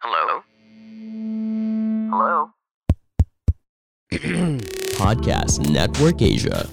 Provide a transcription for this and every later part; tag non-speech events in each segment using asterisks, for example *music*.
Hello? Hello? *clears throat* Podcast Network Asia.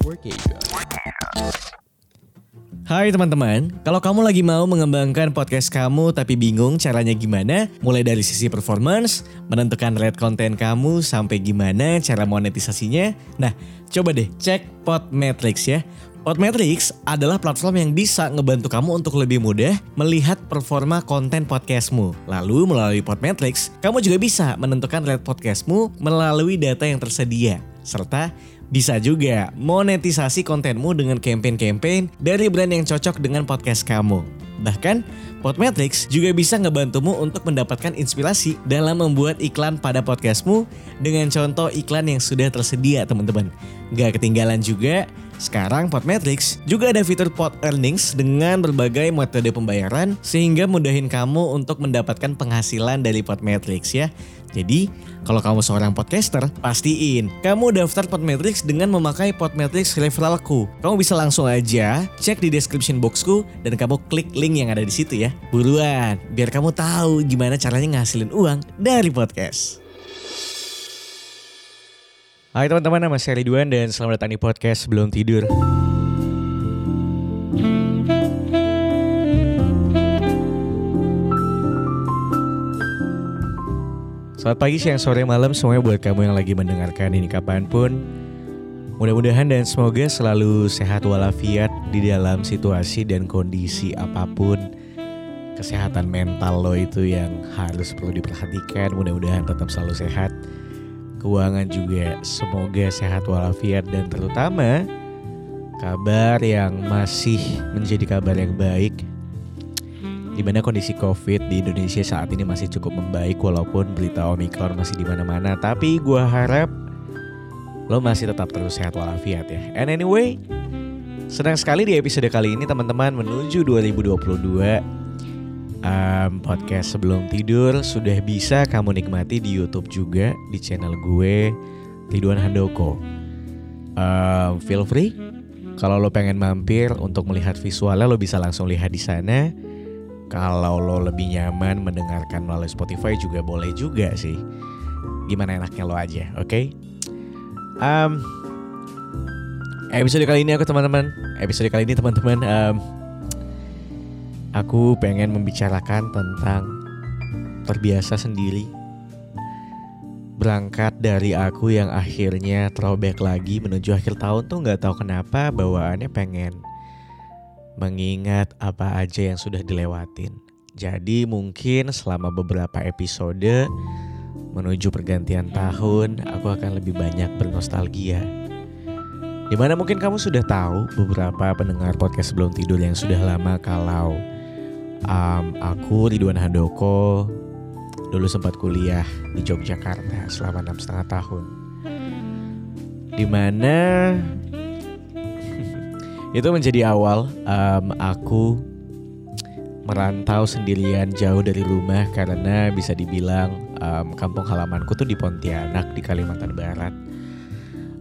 Hai teman-teman, kalau kamu lagi mau mengembangkan podcast kamu tapi bingung caranya gimana, mulai dari sisi performance, menentukan rate konten kamu sampai gimana cara monetisasinya, nah coba deh cek Podmetrics ya. Podmetrics adalah platform yang bisa ngebantu kamu untuk lebih mudah melihat performa konten podcastmu. Lalu melalui Podmetrics, kamu juga bisa menentukan rate podcastmu melalui data yang tersedia. Serta bisa juga monetisasi kontenmu dengan campaign-campaign dari brand yang cocok dengan podcast kamu. Bahkan, Podmetrics juga bisa ngebantumu untuk mendapatkan inspirasi dalam membuat iklan pada podcastmu dengan contoh iklan yang sudah tersedia teman-teman. Gak ketinggalan juga, sekarang Podmetrics juga ada fitur Pod Earnings dengan berbagai metode pembayaran sehingga mudahin kamu untuk mendapatkan penghasilan dari Podmetrics ya. Jadi, kalau kamu seorang podcaster, pastiin kamu daftar Podmetrics dengan memakai Podmetrics referralku. Kamu bisa langsung aja cek di description boxku dan kamu klik link yang ada di situ ya. Buruan, biar kamu tahu gimana caranya ngasilin uang dari podcast. Hai teman-teman, nama saya Ridwan dan selamat datang di podcast Sebelum Tidur. Selamat pagi, siang, sore, malam semuanya buat kamu yang lagi mendengarkan ini kapan pun. Mudah-mudahan dan semoga selalu sehat walafiat di dalam situasi dan kondisi apa pun. Kesehatan mental lo itu yang harus perlu diperhatikan. Mudah-mudahan tetap selalu sehat. Keuangan juga semoga sehat walafiat dan terutama kabar yang masih menjadi kabar yang baik di mana kondisi COVID di Indonesia saat ini masih cukup membaik walaupun berita Omikron masih di mana-mana. Tapi gue harap lo masih tetap terus sehat walafiat ya. And anyway, senang sekali di episode kali ini teman-teman menuju 2022 um, podcast sebelum tidur sudah bisa kamu nikmati di YouTube juga di channel gue Ridwan Handoko. Um, feel free kalau lo pengen mampir untuk melihat visualnya lo bisa langsung lihat di sana. Kalau lo lebih nyaman mendengarkan melalui Spotify juga boleh juga sih. Gimana enaknya lo aja, oke? Okay? Um, episode kali ini aku teman-teman, episode kali ini teman-teman, um, aku pengen membicarakan tentang terbiasa sendiri. Berangkat dari aku yang akhirnya throwback lagi menuju akhir tahun tuh nggak tahu kenapa bawaannya pengen mengingat apa aja yang sudah dilewatin. Jadi mungkin selama beberapa episode menuju pergantian tahun, aku akan lebih banyak bernostalgia. Di mana mungkin kamu sudah tahu beberapa pendengar podcast sebelum tidur yang sudah lama kalau um, aku Ridwan Handoko dulu sempat kuliah di Yogyakarta selama enam setengah tahun. Di mana itu menjadi awal um, aku merantau sendirian jauh dari rumah karena bisa dibilang um, kampung halamanku tuh di Pontianak di Kalimantan Barat.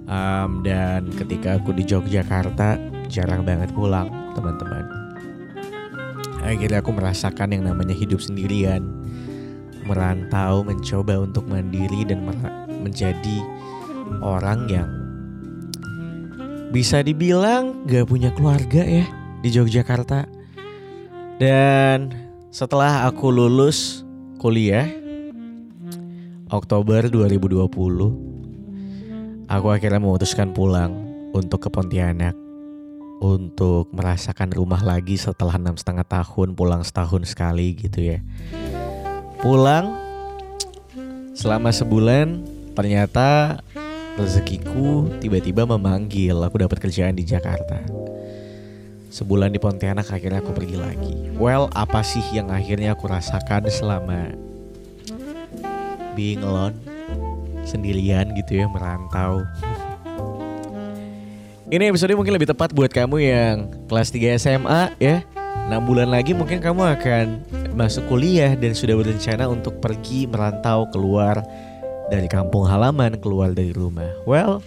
Um, dan ketika aku di Yogyakarta jarang banget pulang teman-teman. Akhirnya aku merasakan yang namanya hidup sendirian. Merantau mencoba untuk mandiri dan menjadi orang yang bisa dibilang gak punya keluarga ya di Yogyakarta. Dan setelah aku lulus kuliah Oktober 2020, aku akhirnya memutuskan pulang untuk ke Pontianak untuk merasakan rumah lagi setelah enam setengah tahun pulang setahun sekali gitu ya. Pulang selama sebulan ternyata rezekiku tiba-tiba memanggil aku dapat kerjaan di Jakarta. Sebulan di Pontianak akhirnya aku pergi lagi. Well, apa sih yang akhirnya aku rasakan selama being alone sendirian gitu ya merantau. *laughs* Ini episode mungkin lebih tepat buat kamu yang kelas 3 SMA ya. 6 bulan lagi mungkin kamu akan masuk kuliah dan sudah berencana untuk pergi merantau keluar dari kampung halaman keluar dari rumah. Well,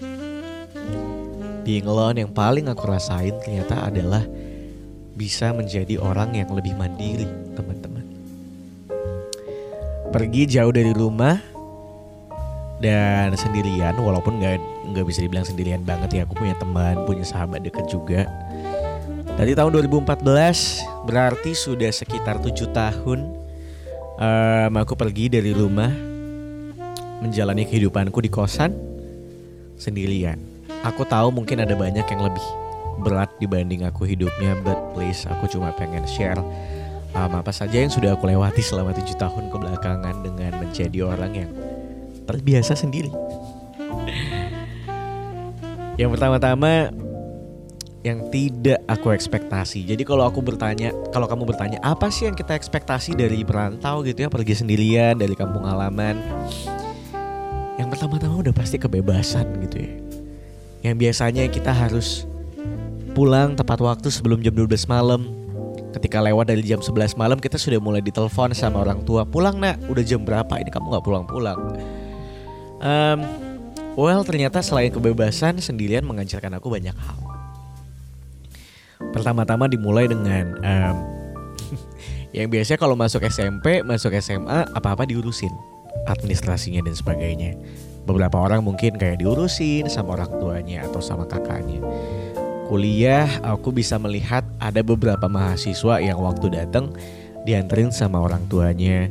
being alone yang paling aku rasain ternyata adalah bisa menjadi orang yang lebih mandiri, teman-teman. pergi jauh dari rumah dan sendirian walaupun nggak nggak bisa dibilang sendirian banget ya aku punya teman punya sahabat dekat juga dari tahun 2014 berarti sudah sekitar tujuh tahun um, aku pergi dari rumah menjalani kehidupanku di kosan sendirian aku tahu mungkin ada banyak yang lebih berat dibanding aku hidupnya but please aku cuma pengen share um, apa saja yang sudah aku lewati selama tujuh tahun kebelakangan dengan menjadi orang yang terbiasa sendiri. *laughs* yang pertama-tama yang tidak aku ekspektasi. Jadi kalau aku bertanya, kalau kamu bertanya apa sih yang kita ekspektasi dari perantau gitu ya, pergi sendirian dari kampung halaman. Yang pertama-tama udah pasti kebebasan gitu ya. Yang biasanya kita harus pulang tepat waktu sebelum jam 12 malam. Ketika lewat dari jam 11 malam kita sudah mulai ditelepon sama orang tua. Pulang nak, udah jam berapa? Ini kamu nggak pulang-pulang Um, well ternyata selain kebebasan sendirian mengajarkan aku banyak hal. Pertama-tama dimulai dengan um, *laughs* yang biasanya kalau masuk SMP, masuk SMA apa-apa diurusin administrasinya dan sebagainya. Beberapa orang mungkin kayak diurusin sama orang tuanya atau sama kakaknya. Kuliah aku bisa melihat ada beberapa mahasiswa yang waktu datang dianterin sama orang tuanya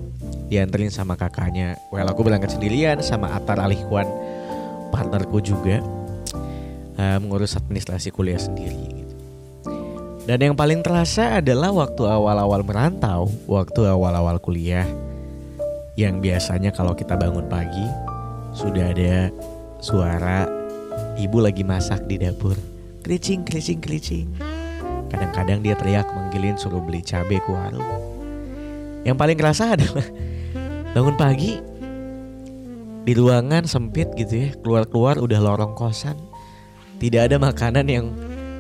dianterin sama kakaknya. Well aku berangkat sendirian sama Atar Alihwan partnerku juga uh, mengurus administrasi kuliah sendiri. Dan yang paling terasa adalah waktu awal-awal merantau, waktu awal-awal kuliah, yang biasanya kalau kita bangun pagi sudah ada suara ibu lagi masak di dapur, kericing, kericing, kericing. Kadang-kadang dia teriak manggilin suruh beli cabai ke warung. Yang paling kerasa *laughs* adalah bangun pagi di ruangan sempit gitu ya keluar-keluar udah lorong kosan tidak ada makanan yang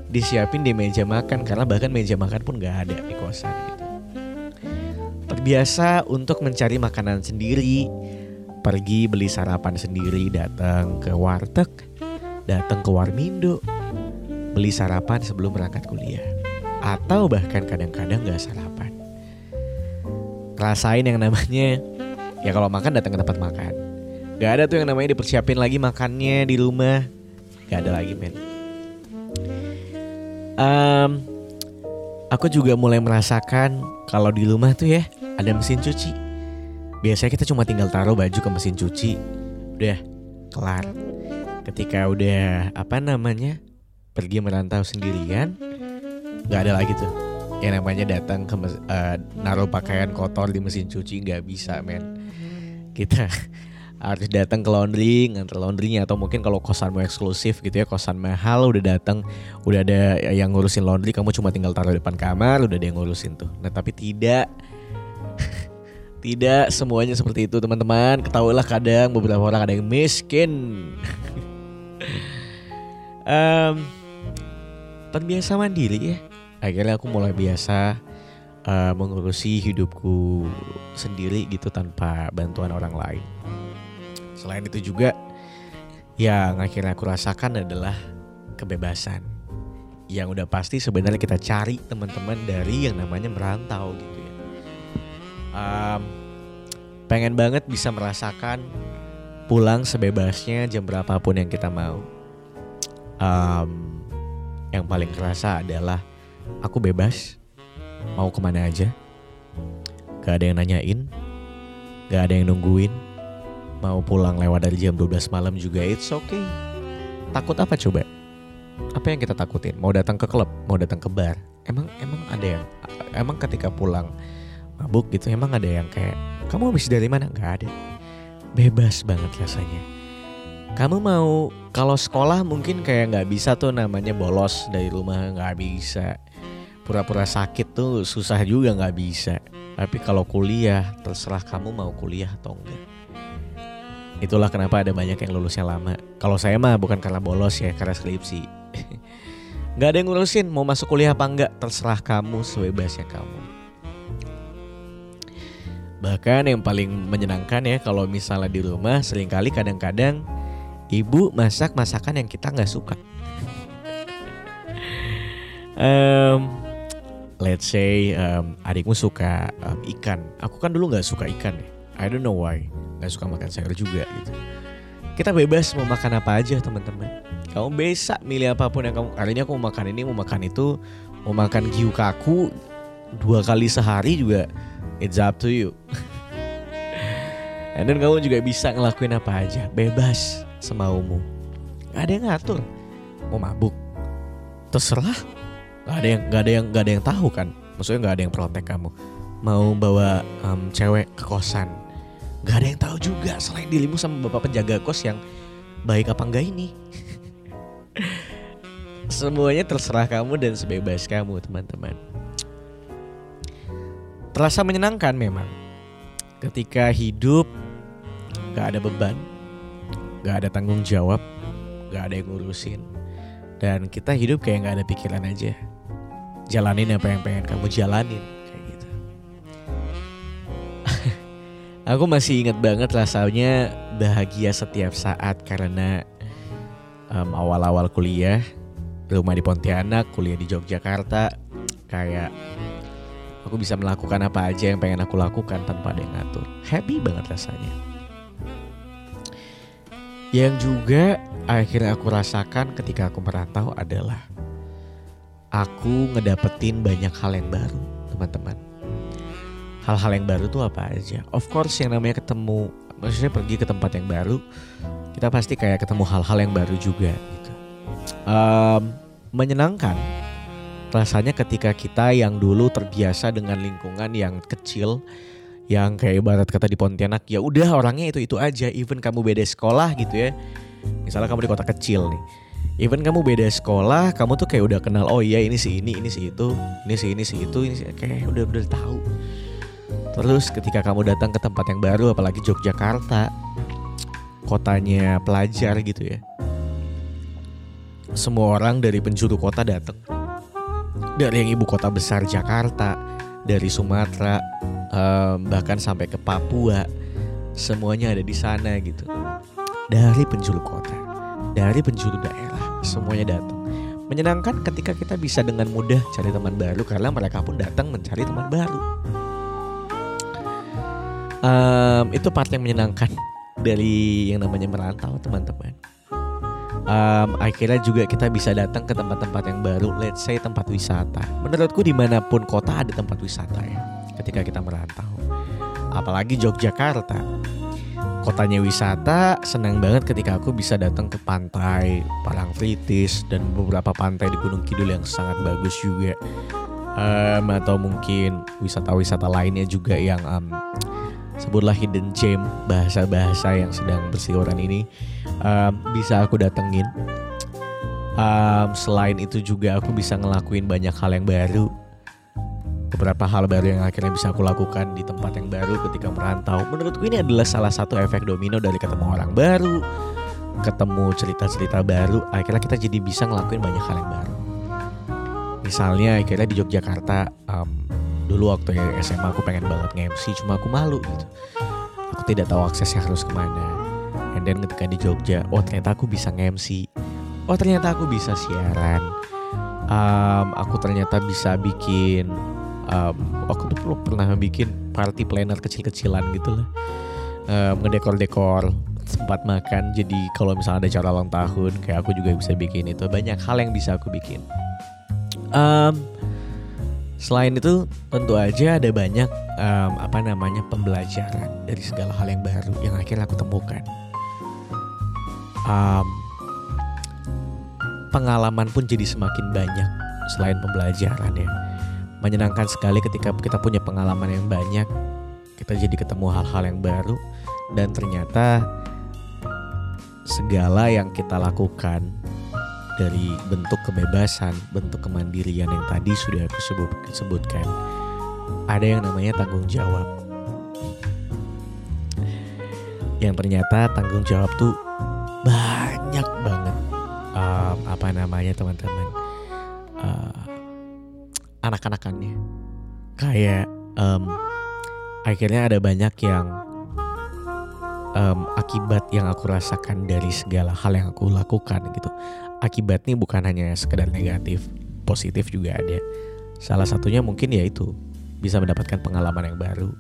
disiapin di meja makan karena bahkan meja makan pun gak ada di kosan gitu terbiasa untuk mencari makanan sendiri. Pergi beli sarapan sendiri datang ke warteg datang ke warmindo beli sarapan sebelum berangkat kuliah. Atau bahkan kadang-kadang gak sarapan. Rasain yang namanya ya kalau makan datang ke tempat makan. Gak ada tuh yang namanya dipersiapin lagi makannya di rumah. Gak ada lagi men. Um, Aku juga mulai merasakan kalau di rumah tuh ya ada mesin cuci. Biasanya kita cuma tinggal taruh baju ke mesin cuci. Udah kelar. Ketika udah apa namanya pergi merantau sendirian Gak ada lagi tuh. Yang namanya datang ke uh, naruh pakaian kotor di mesin cuci nggak bisa men. Kita *laughs* harus datang ke laundry nganter laundrynya atau mungkin kalau kosan mau eksklusif gitu ya kosan mahal udah datang. Udah ada yang ngurusin laundry kamu cuma tinggal taruh depan kamar udah ada yang ngurusin tuh. Nah tapi tidak tidak semuanya seperti itu teman-teman ketahuilah kadang beberapa orang ada yang miskin *laughs* um, terbiasa mandiri ya akhirnya aku mulai biasa uh, mengurusi hidupku sendiri gitu tanpa bantuan orang lain. Selain itu juga yang akhirnya aku rasakan adalah kebebasan. Yang udah pasti sebenarnya kita cari teman-teman dari yang namanya merantau gitu. Um, pengen banget bisa merasakan pulang sebebasnya jam berapapun yang kita mau. Um, yang paling kerasa adalah aku bebas mau ke mana aja. Gak ada yang nanyain, gak ada yang nungguin. Mau pulang lewat dari jam 12 malam juga it's okay. Takut apa coba? Apa yang kita takutin? Mau datang ke klub, mau datang ke bar. Emang emang ada yang emang ketika pulang mabuk gitu emang ada yang kayak kamu habis dari mana? Gak ada. Bebas banget rasanya. Kamu mau kalau sekolah mungkin kayak nggak bisa tuh namanya bolos dari rumah nggak bisa pura-pura sakit tuh susah juga nggak bisa. Tapi kalau kuliah terserah kamu mau kuliah atau enggak. Itulah kenapa ada banyak yang lulusnya lama. Kalau saya mah bukan karena bolos ya, karena skripsi. *laughs* Gak ada yang ngurusin mau masuk kuliah apa enggak, terserah kamu sebebasnya kamu. Bahkan yang paling menyenangkan ya kalau misalnya di rumah sering kali kadang-kadang ibu masak masakan yang kita nggak suka. um, let's say um, adikmu suka um, ikan, aku kan dulu nggak suka ikan ya. I don't know why nggak suka makan sayur juga gitu. Kita bebas mau makan apa aja teman-teman. Kamu bisa milih apa pun yang kamu. Hari ini aku mau makan ini, mau makan itu, mau makan gyukaku dua kali sehari juga. It's up to you. And then kamu juga bisa ngelakuin apa aja, bebas semaumu. Gak ada yang ngatur. Mau mabuk, terserah. Gak ada yang gak ada yang gak ada yang tahu kan. Maksudnya gak ada yang protek kamu. Mau bawa um, cewek ke kosan, gak ada yang tahu juga selain dirimu sama bapak penjaga kos yang baik apa enggak ini. *laughs* Semuanya terserah kamu dan sebebas kamu teman-teman. Terasa menyenangkan memang ketika hidup gak ada beban, gak ada tanggung jawab, gak ada yang ngurusin. Dan kita hidup kayak gak ada pikiran aja. Jalanin apa yang pengen kamu jalanin. Kayak gitu. *laughs* Aku masih ingat banget rasanya bahagia setiap saat karena um, awal-awal kuliah rumah di Pontianak, kuliah di Yogyakarta, kayak aku bisa melakukan apa aja yang pengen aku lakukan tanpa ada yang ngatur. Happy banget rasanya. Yang juga akhirnya aku rasakan ketika aku merantau adalah aku ngedapetin banyak hal yang baru, teman-teman. Hal-hal yang baru tuh apa aja? Of course yang namanya ketemu, maksudnya pergi ke tempat yang baru, kita pasti kayak ketemu hal-hal yang baru juga gitu. Um, menyenangkan rasanya ketika kita yang dulu terbiasa dengan lingkungan yang kecil yang kayak ibarat kata di Pontianak ya udah orangnya itu itu aja. Even kamu beda sekolah gitu ya. Misalnya kamu di kota kecil nih. Even kamu beda sekolah kamu tuh kayak udah kenal oh iya ini si ini ini si itu ini si ini si itu ini si kayak udah udah tahu. Terus ketika kamu datang ke tempat yang baru apalagi Yogyakarta kotanya pelajar gitu ya. Semua orang dari penjuru kota datang dari yang ibu kota besar Jakarta dari Sumatera um, bahkan sampai ke Papua semuanya ada di sana gitu. Dari penjuru kota dari penjuru daerah semuanya datang. Menyenangkan ketika kita bisa dengan mudah cari teman baru karena mereka pun datang mencari teman baru. Um, itu part yang menyenangkan dari yang namanya merantau teman-teman um, akhirnya juga kita bisa datang ke tempat-tempat yang baru let's say tempat wisata. Menurutku di mana pun kota ada tempat wisata ya ketika kita merantau. Apalagi Yogyakarta. Kotanya wisata senang banget ketika aku bisa datang ke pantai Parangtritis dan beberapa pantai di Gunung Kidul yang sangat bagus juga. Um, atau mungkin wisata-wisata lainnya juga yang um, sebutlah hidden gem bahasa-bahasa yang sedang berseliweran ini um, bisa aku datengin. Um, selain itu juga aku bisa ngelakuin banyak hal yang baru. Beberapa hal baru yang akhirnya bisa aku lakukan di tempat yang baru ketika merantau. Menurutku ini adalah salah satu efek domino dari ketemu orang baru, ketemu cerita-cerita baru. Akhirnya kita jadi bisa ngelakuin banyak hal yang baru. Misalnya akhirnya di Yogyakarta, um, dulu waktu SMA aku pengen banget nge-MC cuma aku malu gitu. Aku tidak tahu aksesnya harus ke mana And then ketika di Jogja, oh ternyata aku bisa nge-MC. Oh ternyata aku bisa siaran. Um, aku ternyata bisa bikin um, aku tuh pernah bikin party planner kecil-kecilan gitu lah. Um, ngedekor-dekor tempat makan. Jadi kalau misalnya ada cara ulang tahun, kayak aku juga bisa bikin itu. Banyak hal yang bisa aku bikin. Um, selain itu, tentu aja ada banyak um, apa namanya pembelajaran dari segala hal yang baru yang akhirnya aku temukan um, pengalaman pun jadi semakin banyak selain pembelajaran ya. Menyenangkan sekali ketika kita punya pengalaman yang banyak, kita jadi ketemu hal-hal yang baru dan ternyata segala yang kita lakukan dari bentuk kebebasan, bentuk kemandirian yang tadi sudah aku sebut, sebutkan, ada yang namanya tanggung jawab. Yang ternyata tanggung jawab tuh banyak banget. Um, apa namanya teman-teman? Uh, anak-anakannya. Kayak um, akhirnya ada banyak yang um, akibat yang aku rasakan dari segala hal yang aku lakukan gitu. Akibatnya bukan hanya sekedar negatif positif juga ada. Salah satunya mungkin ya itu bisa mendapatkan pengalaman yang baru.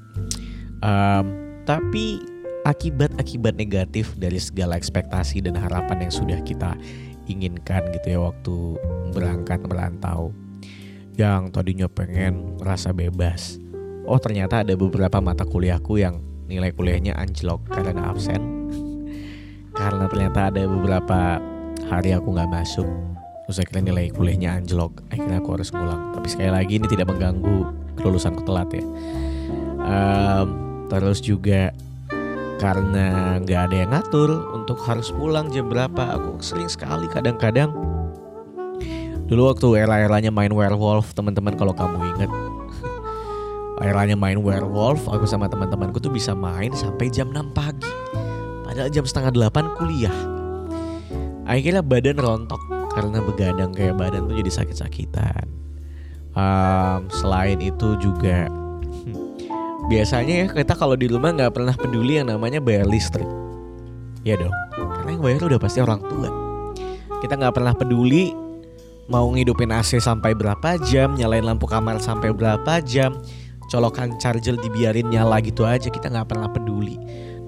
Um, Tapi akibat-akibat negatif dari segala ekspektasi dan harapan yang sudah kita inginkan gitu ya waktu berangkat merantau yang tadinya pengen merasa bebas. Oh ternyata ada beberapa mata kuliahku yang nilai kuliahnya anjlok karena absen. *laughs* karena ternyata ada beberapa hari aku nggak masuk. Terus akhirnya nilai kuliahnya anjlok. Akhirnya aku harus ngulang. Tapi sekali lagi ini tidak mengganggu kelulusanku telat ya. Um, terus juga karena nggak ada yang ngatur untuk harus pulang jam berapa aku sering sekali kadang-kadang dulu waktu era-eranya main werewolf teman-teman kalau kamu ingat eranya main werewolf aku sama teman-temanku tuh bisa main sampai jam 6 pagi. Padahal jam setengah 8 kuliah. Akhirnya badan rontok karena begadang kayak badan tuh jadi sakit-sakitan. Um, selain itu juga *laughs* biasanya ya kita kalau di rumah nggak pernah peduli yang namanya bayar listrik. Ya dong karena yang bayar udah pasti orang tua. Kita nggak pernah peduli mau ngidupin AC sampai berapa jam nyalain lampu kamar sampai berapa jam colokan charger dibiarin nyala gitu aja kita nggak pernah peduli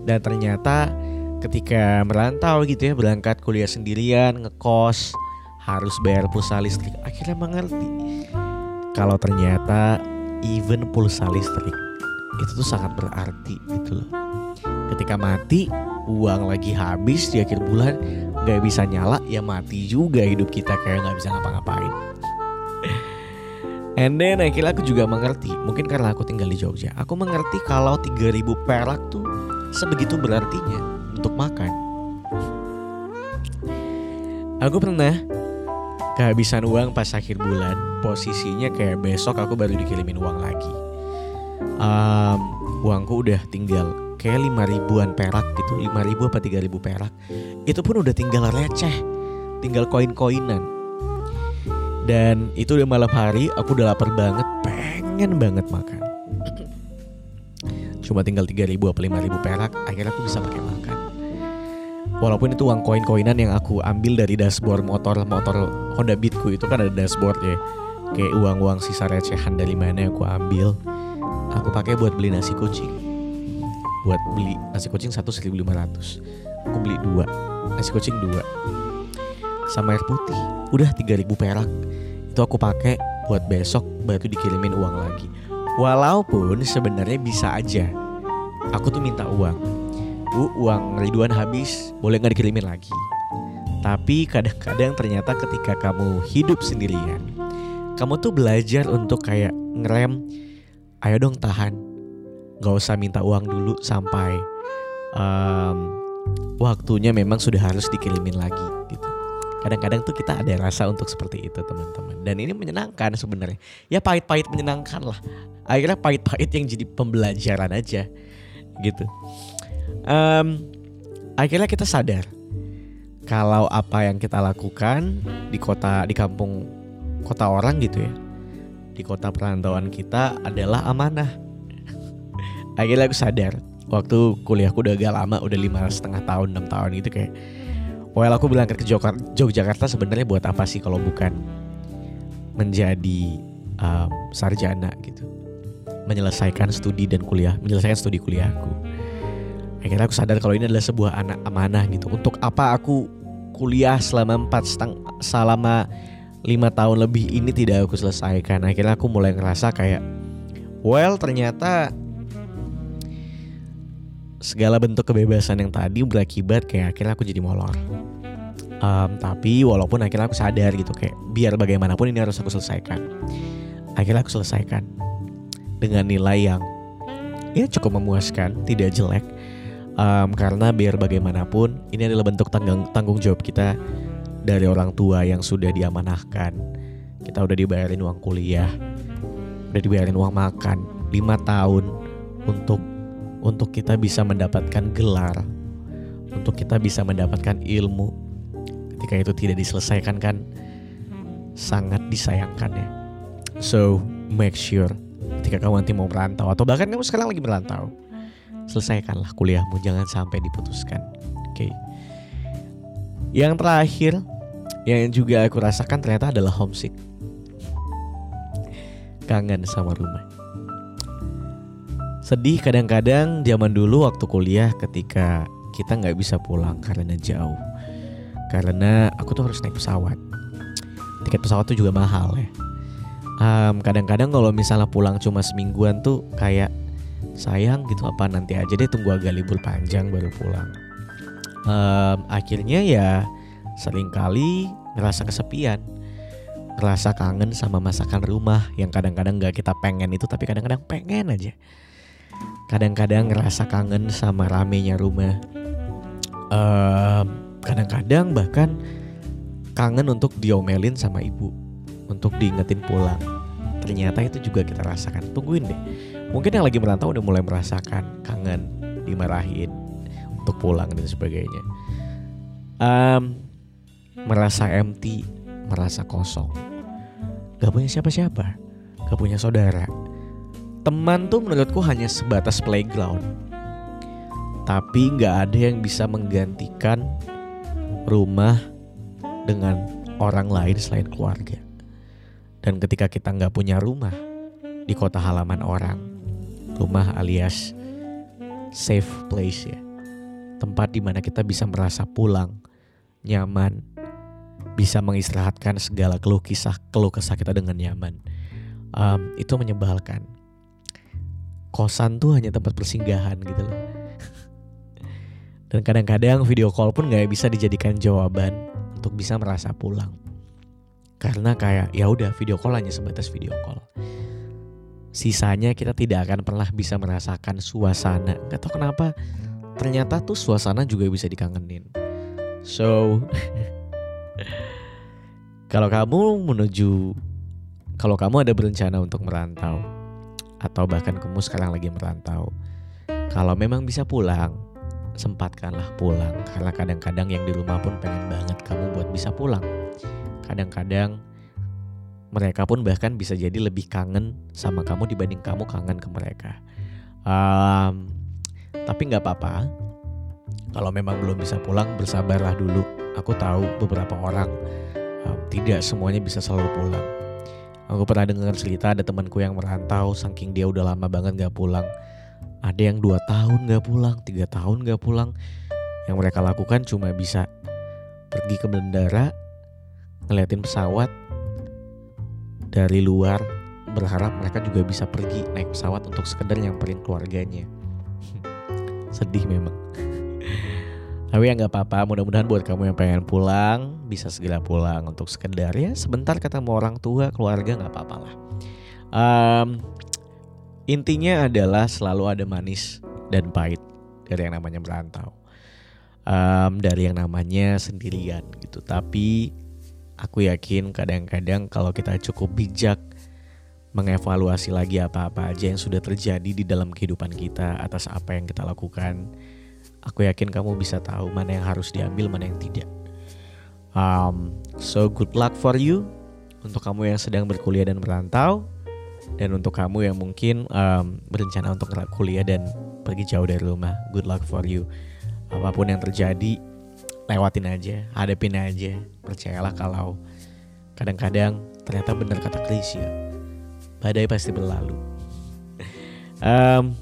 dan ternyata ketika merantau gitu ya berangkat kuliah sendirian ngekos harus bayar pulsa listrik akhirnya mengerti kalau ternyata even pulsa listrik itu tuh sangat berarti gitu loh. Ketika mati, uang lagi habis di akhir bulan, nggak bisa nyala, ya mati juga hidup kita kayak nggak bisa ngapa-ngapain. And then akhirnya aku juga mengerti, mungkin karena aku tinggal di Jogja, aku mengerti kalau 3000 perak tuh sebegitu berartinya untuk makan. Aku pernah kehabisan uang pas akhir bulan, posisinya kayak besok aku baru dikirimin uang lagi. Um, uangku udah tinggal kayak lima ribuan perak gitu. lima ribu apa tiga ribu perak. Itu pun udah tinggal receh. Tinggal koin-koinan dan itu udah malam hari aku udah lapar banget pengen banget makan. Cuma tinggal tiga ribu apa lima ribu perak akhirnya aku bisa pakai makan. Walaupun itu uang koin-koinan yang aku ambil dari dashboard motor motor Honda Beatku itu kan ada dashboard ya. Kayak uang-uang sisa recehan dari mana yang aku ambil aku pakai buat beli nasi kucing. Buat beli nasi kucing satu seribu lima ratus. Aku beli dua nasi kucing dua sama air putih. Udah tiga ribu perak. Itu aku pakai buat besok baru dikirimin uang lagi. Walaupun sebenarnya bisa aja. Aku tuh minta uang. Bu uang Ridwan habis. Boleh nggak dikirimin lagi? Tapi kadang-kadang ternyata ketika kamu hidup sendirian kamu tuh belajar untuk kayak ngerem ayo dong tahan. Gak usah minta uang dulu sampai um, waktunya memang sudah harus dikirimin lagi kadang-kadang tuh kita ada rasa untuk seperti itu teman-teman. Dan ini menyenangkan sebenarnya. Ya pahit-pahit menyenangkan lah. Akhirnya pahit-pahit yang jadi pembelajaran aja. Gitu. Um, akhirnya kita sadar kalau apa yang kita lakukan di kota di kampung kota orang gitu ya di kota perantauan kita adalah amanah. Akhirnya aku sadar waktu kuliahku udah agak lama, udah lima setengah tahun, enam tahun gitu kayak, well aku berangkat ke Yogyakarta sebenarnya buat apa sih kalau bukan menjadi um, sarjana gitu, menyelesaikan studi dan kuliah, menyelesaikan studi kuliahku. Akhirnya aku sadar kalau ini adalah sebuah anak amanah gitu. Untuk apa aku kuliah selama empat setengah selama lima tahun lebih ini tidak aku selesaikan akhirnya aku mulai ngerasa kayak well ternyata segala bentuk kebebasan yang tadi berakibat kayak akhirnya aku jadi molor. Um, tapi walaupun akhirnya aku sadar gitu kayak biar bagaimanapun ini harus aku selesaikan. Akhirnya aku selesaikan dengan nilai yang ya cukup memuaskan tidak jelek. Um, karena biar bagaimanapun ini adalah bentuk tanggung tanggung jawab kita dari orang tua yang sudah diamanahkan. Kita udah dibayarin uang kuliah, udah dibayarin uang makan, lima tahun untuk untuk kita bisa mendapatkan gelar, untuk kita bisa mendapatkan ilmu. Ketika itu tidak diselesaikan kan sangat disayangkan ya. So make sure ketika kamu nanti mau merantau atau bahkan kamu sekarang lagi merantau, selesaikanlah kuliahmu jangan sampai diputuskan. Oke. Okay. Yang terakhir yang juga aku rasakan ternyata adalah homesick. Kangen sama rumah. Sedih kadang-kadang zaman dulu waktu kuliah ketika kita nggak bisa pulang karena jauh. Karena aku tuh harus naik pesawat. Tiket pesawat tuh juga mahal ya. Um, kadang-kadang kalau misalnya pulang cuma semingguan tuh kayak sayang gitu apa nanti aja deh tunggu agak libur panjang baru pulang. Um, akhirnya ya sering kali ngerasa kesepian, ngerasa kangen sama masakan rumah yang kadang-kadang nggak kita pengen itu tapi kadang-kadang pengen aja. Kadang-kadang ngerasa kangen sama ramenya rumah. Um, kadang-kadang bahkan kangen untuk diomelin sama ibu untuk diingetin pulang. Ternyata itu juga kita rasakan. Tungguin deh. Mungkin yang lagi merantau udah mulai merasakan kangen, dimarahin untuk pulang dan sebagainya. Um, merasa empty, merasa kosong. Gak punya siapa-siapa, gak punya saudara. Teman tuh menurutku hanya sebatas playground. Tapi gak ada yang bisa menggantikan rumah dengan orang lain selain keluarga. Dan ketika kita nggak punya rumah di kota halaman orang, rumah alias safe place ya, tempat di mana kita bisa merasa pulang, nyaman, bisa mengistirahatkan segala keluh kisah keluh kesah kita dengan nyaman. Um, itu menyebalkan. Kosan tuh hanya tempat persinggahan gitu loh. Dan kadang-kadang video call pun nggak bisa dijadikan jawaban untuk bisa merasa pulang. Karena kayak ya udah video call hanya sebatas video call. Sisanya kita tidak akan pernah bisa merasakan suasana. Gak tau kenapa ternyata tuh suasana juga bisa dikangenin. So *laughs* kalau kamu menuju kalau kamu ada berencana untuk merantau atau bahkan kamu sekarang lagi merantau, kalau memang bisa pulang, sempatkanlah pulang karena kadang-kadang yang di rumah pun pengen banget kamu buat bisa pulang kadang-kadang mereka pun bahkan bisa jadi lebih kangen sama kamu dibanding kamu kangen ke mereka. Um, tapi nggak apa-apa. Kalau memang belum bisa pulang, bersabarlah dulu. Aku tahu beberapa orang um, tidak semuanya bisa selalu pulang. Aku pernah dengar cerita ada temanku yang merantau, saking dia udah lama banget nggak pulang. Ada yang dua tahun nggak pulang, tiga tahun nggak pulang. Yang mereka lakukan cuma bisa pergi ke bandara, ngeliatin pesawat dari luar berharap mereka juga bisa pergi naik pesawat untuk sekedar nyamperin keluarganya *laughs* sedih memang tapi ya nggak apa-apa mudah-mudahan buat kamu yang pengen pulang bisa segera pulang untuk sekedar ya sebentar ketemu orang tua keluarga nggak apa-apa lah. Um, intinya adalah selalu ada manis dan pahit dari yang namanya merantau. Um, dari yang namanya sendirian gitu. Tapi Aku yakin kadang-kadang kalau kita cukup bijak mengevaluasi lagi apa-apa aja yang sudah terjadi di dalam kehidupan kita atas apa yang kita lakukan, aku yakin kamu bisa tahu mana yang harus diambil, mana yang tidak. Um, so good luck for you untuk kamu yang sedang berkuliah dan merantau, dan untuk kamu yang mungkin um, berencana untuk kuliah dan pergi jauh dari rumah. Good luck for you. Apa pun yang terjadi, lewatin aja, hadapin aja. Percayalah kalau kadang-kadang ternyata benar kata Chris ya, badai pasti berlalu. *laughs* um,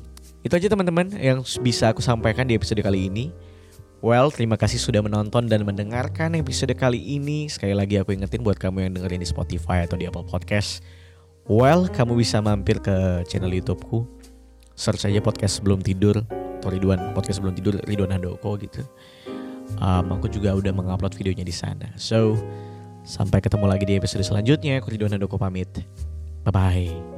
itu aja teman-teman yang bisa aku sampaikan di episode kali ini. Well, terima kasih sudah menonton dan mendengarkan episode kali ini. Sekali lagi aku ingetin buat kamu yang dengerin di Spotify atau di Apple Podcast. Well, kamu bisa mampir ke channel YouTubeku. Search aja podcast sebelum tidur atau Ridwan podcast sebelum tidur Ridwan Handoko gitu um, aku juga udah mengupload videonya di sana. So, sampai ketemu lagi di episode selanjutnya. Aku Ridwan Handoko pamit. Bye-bye.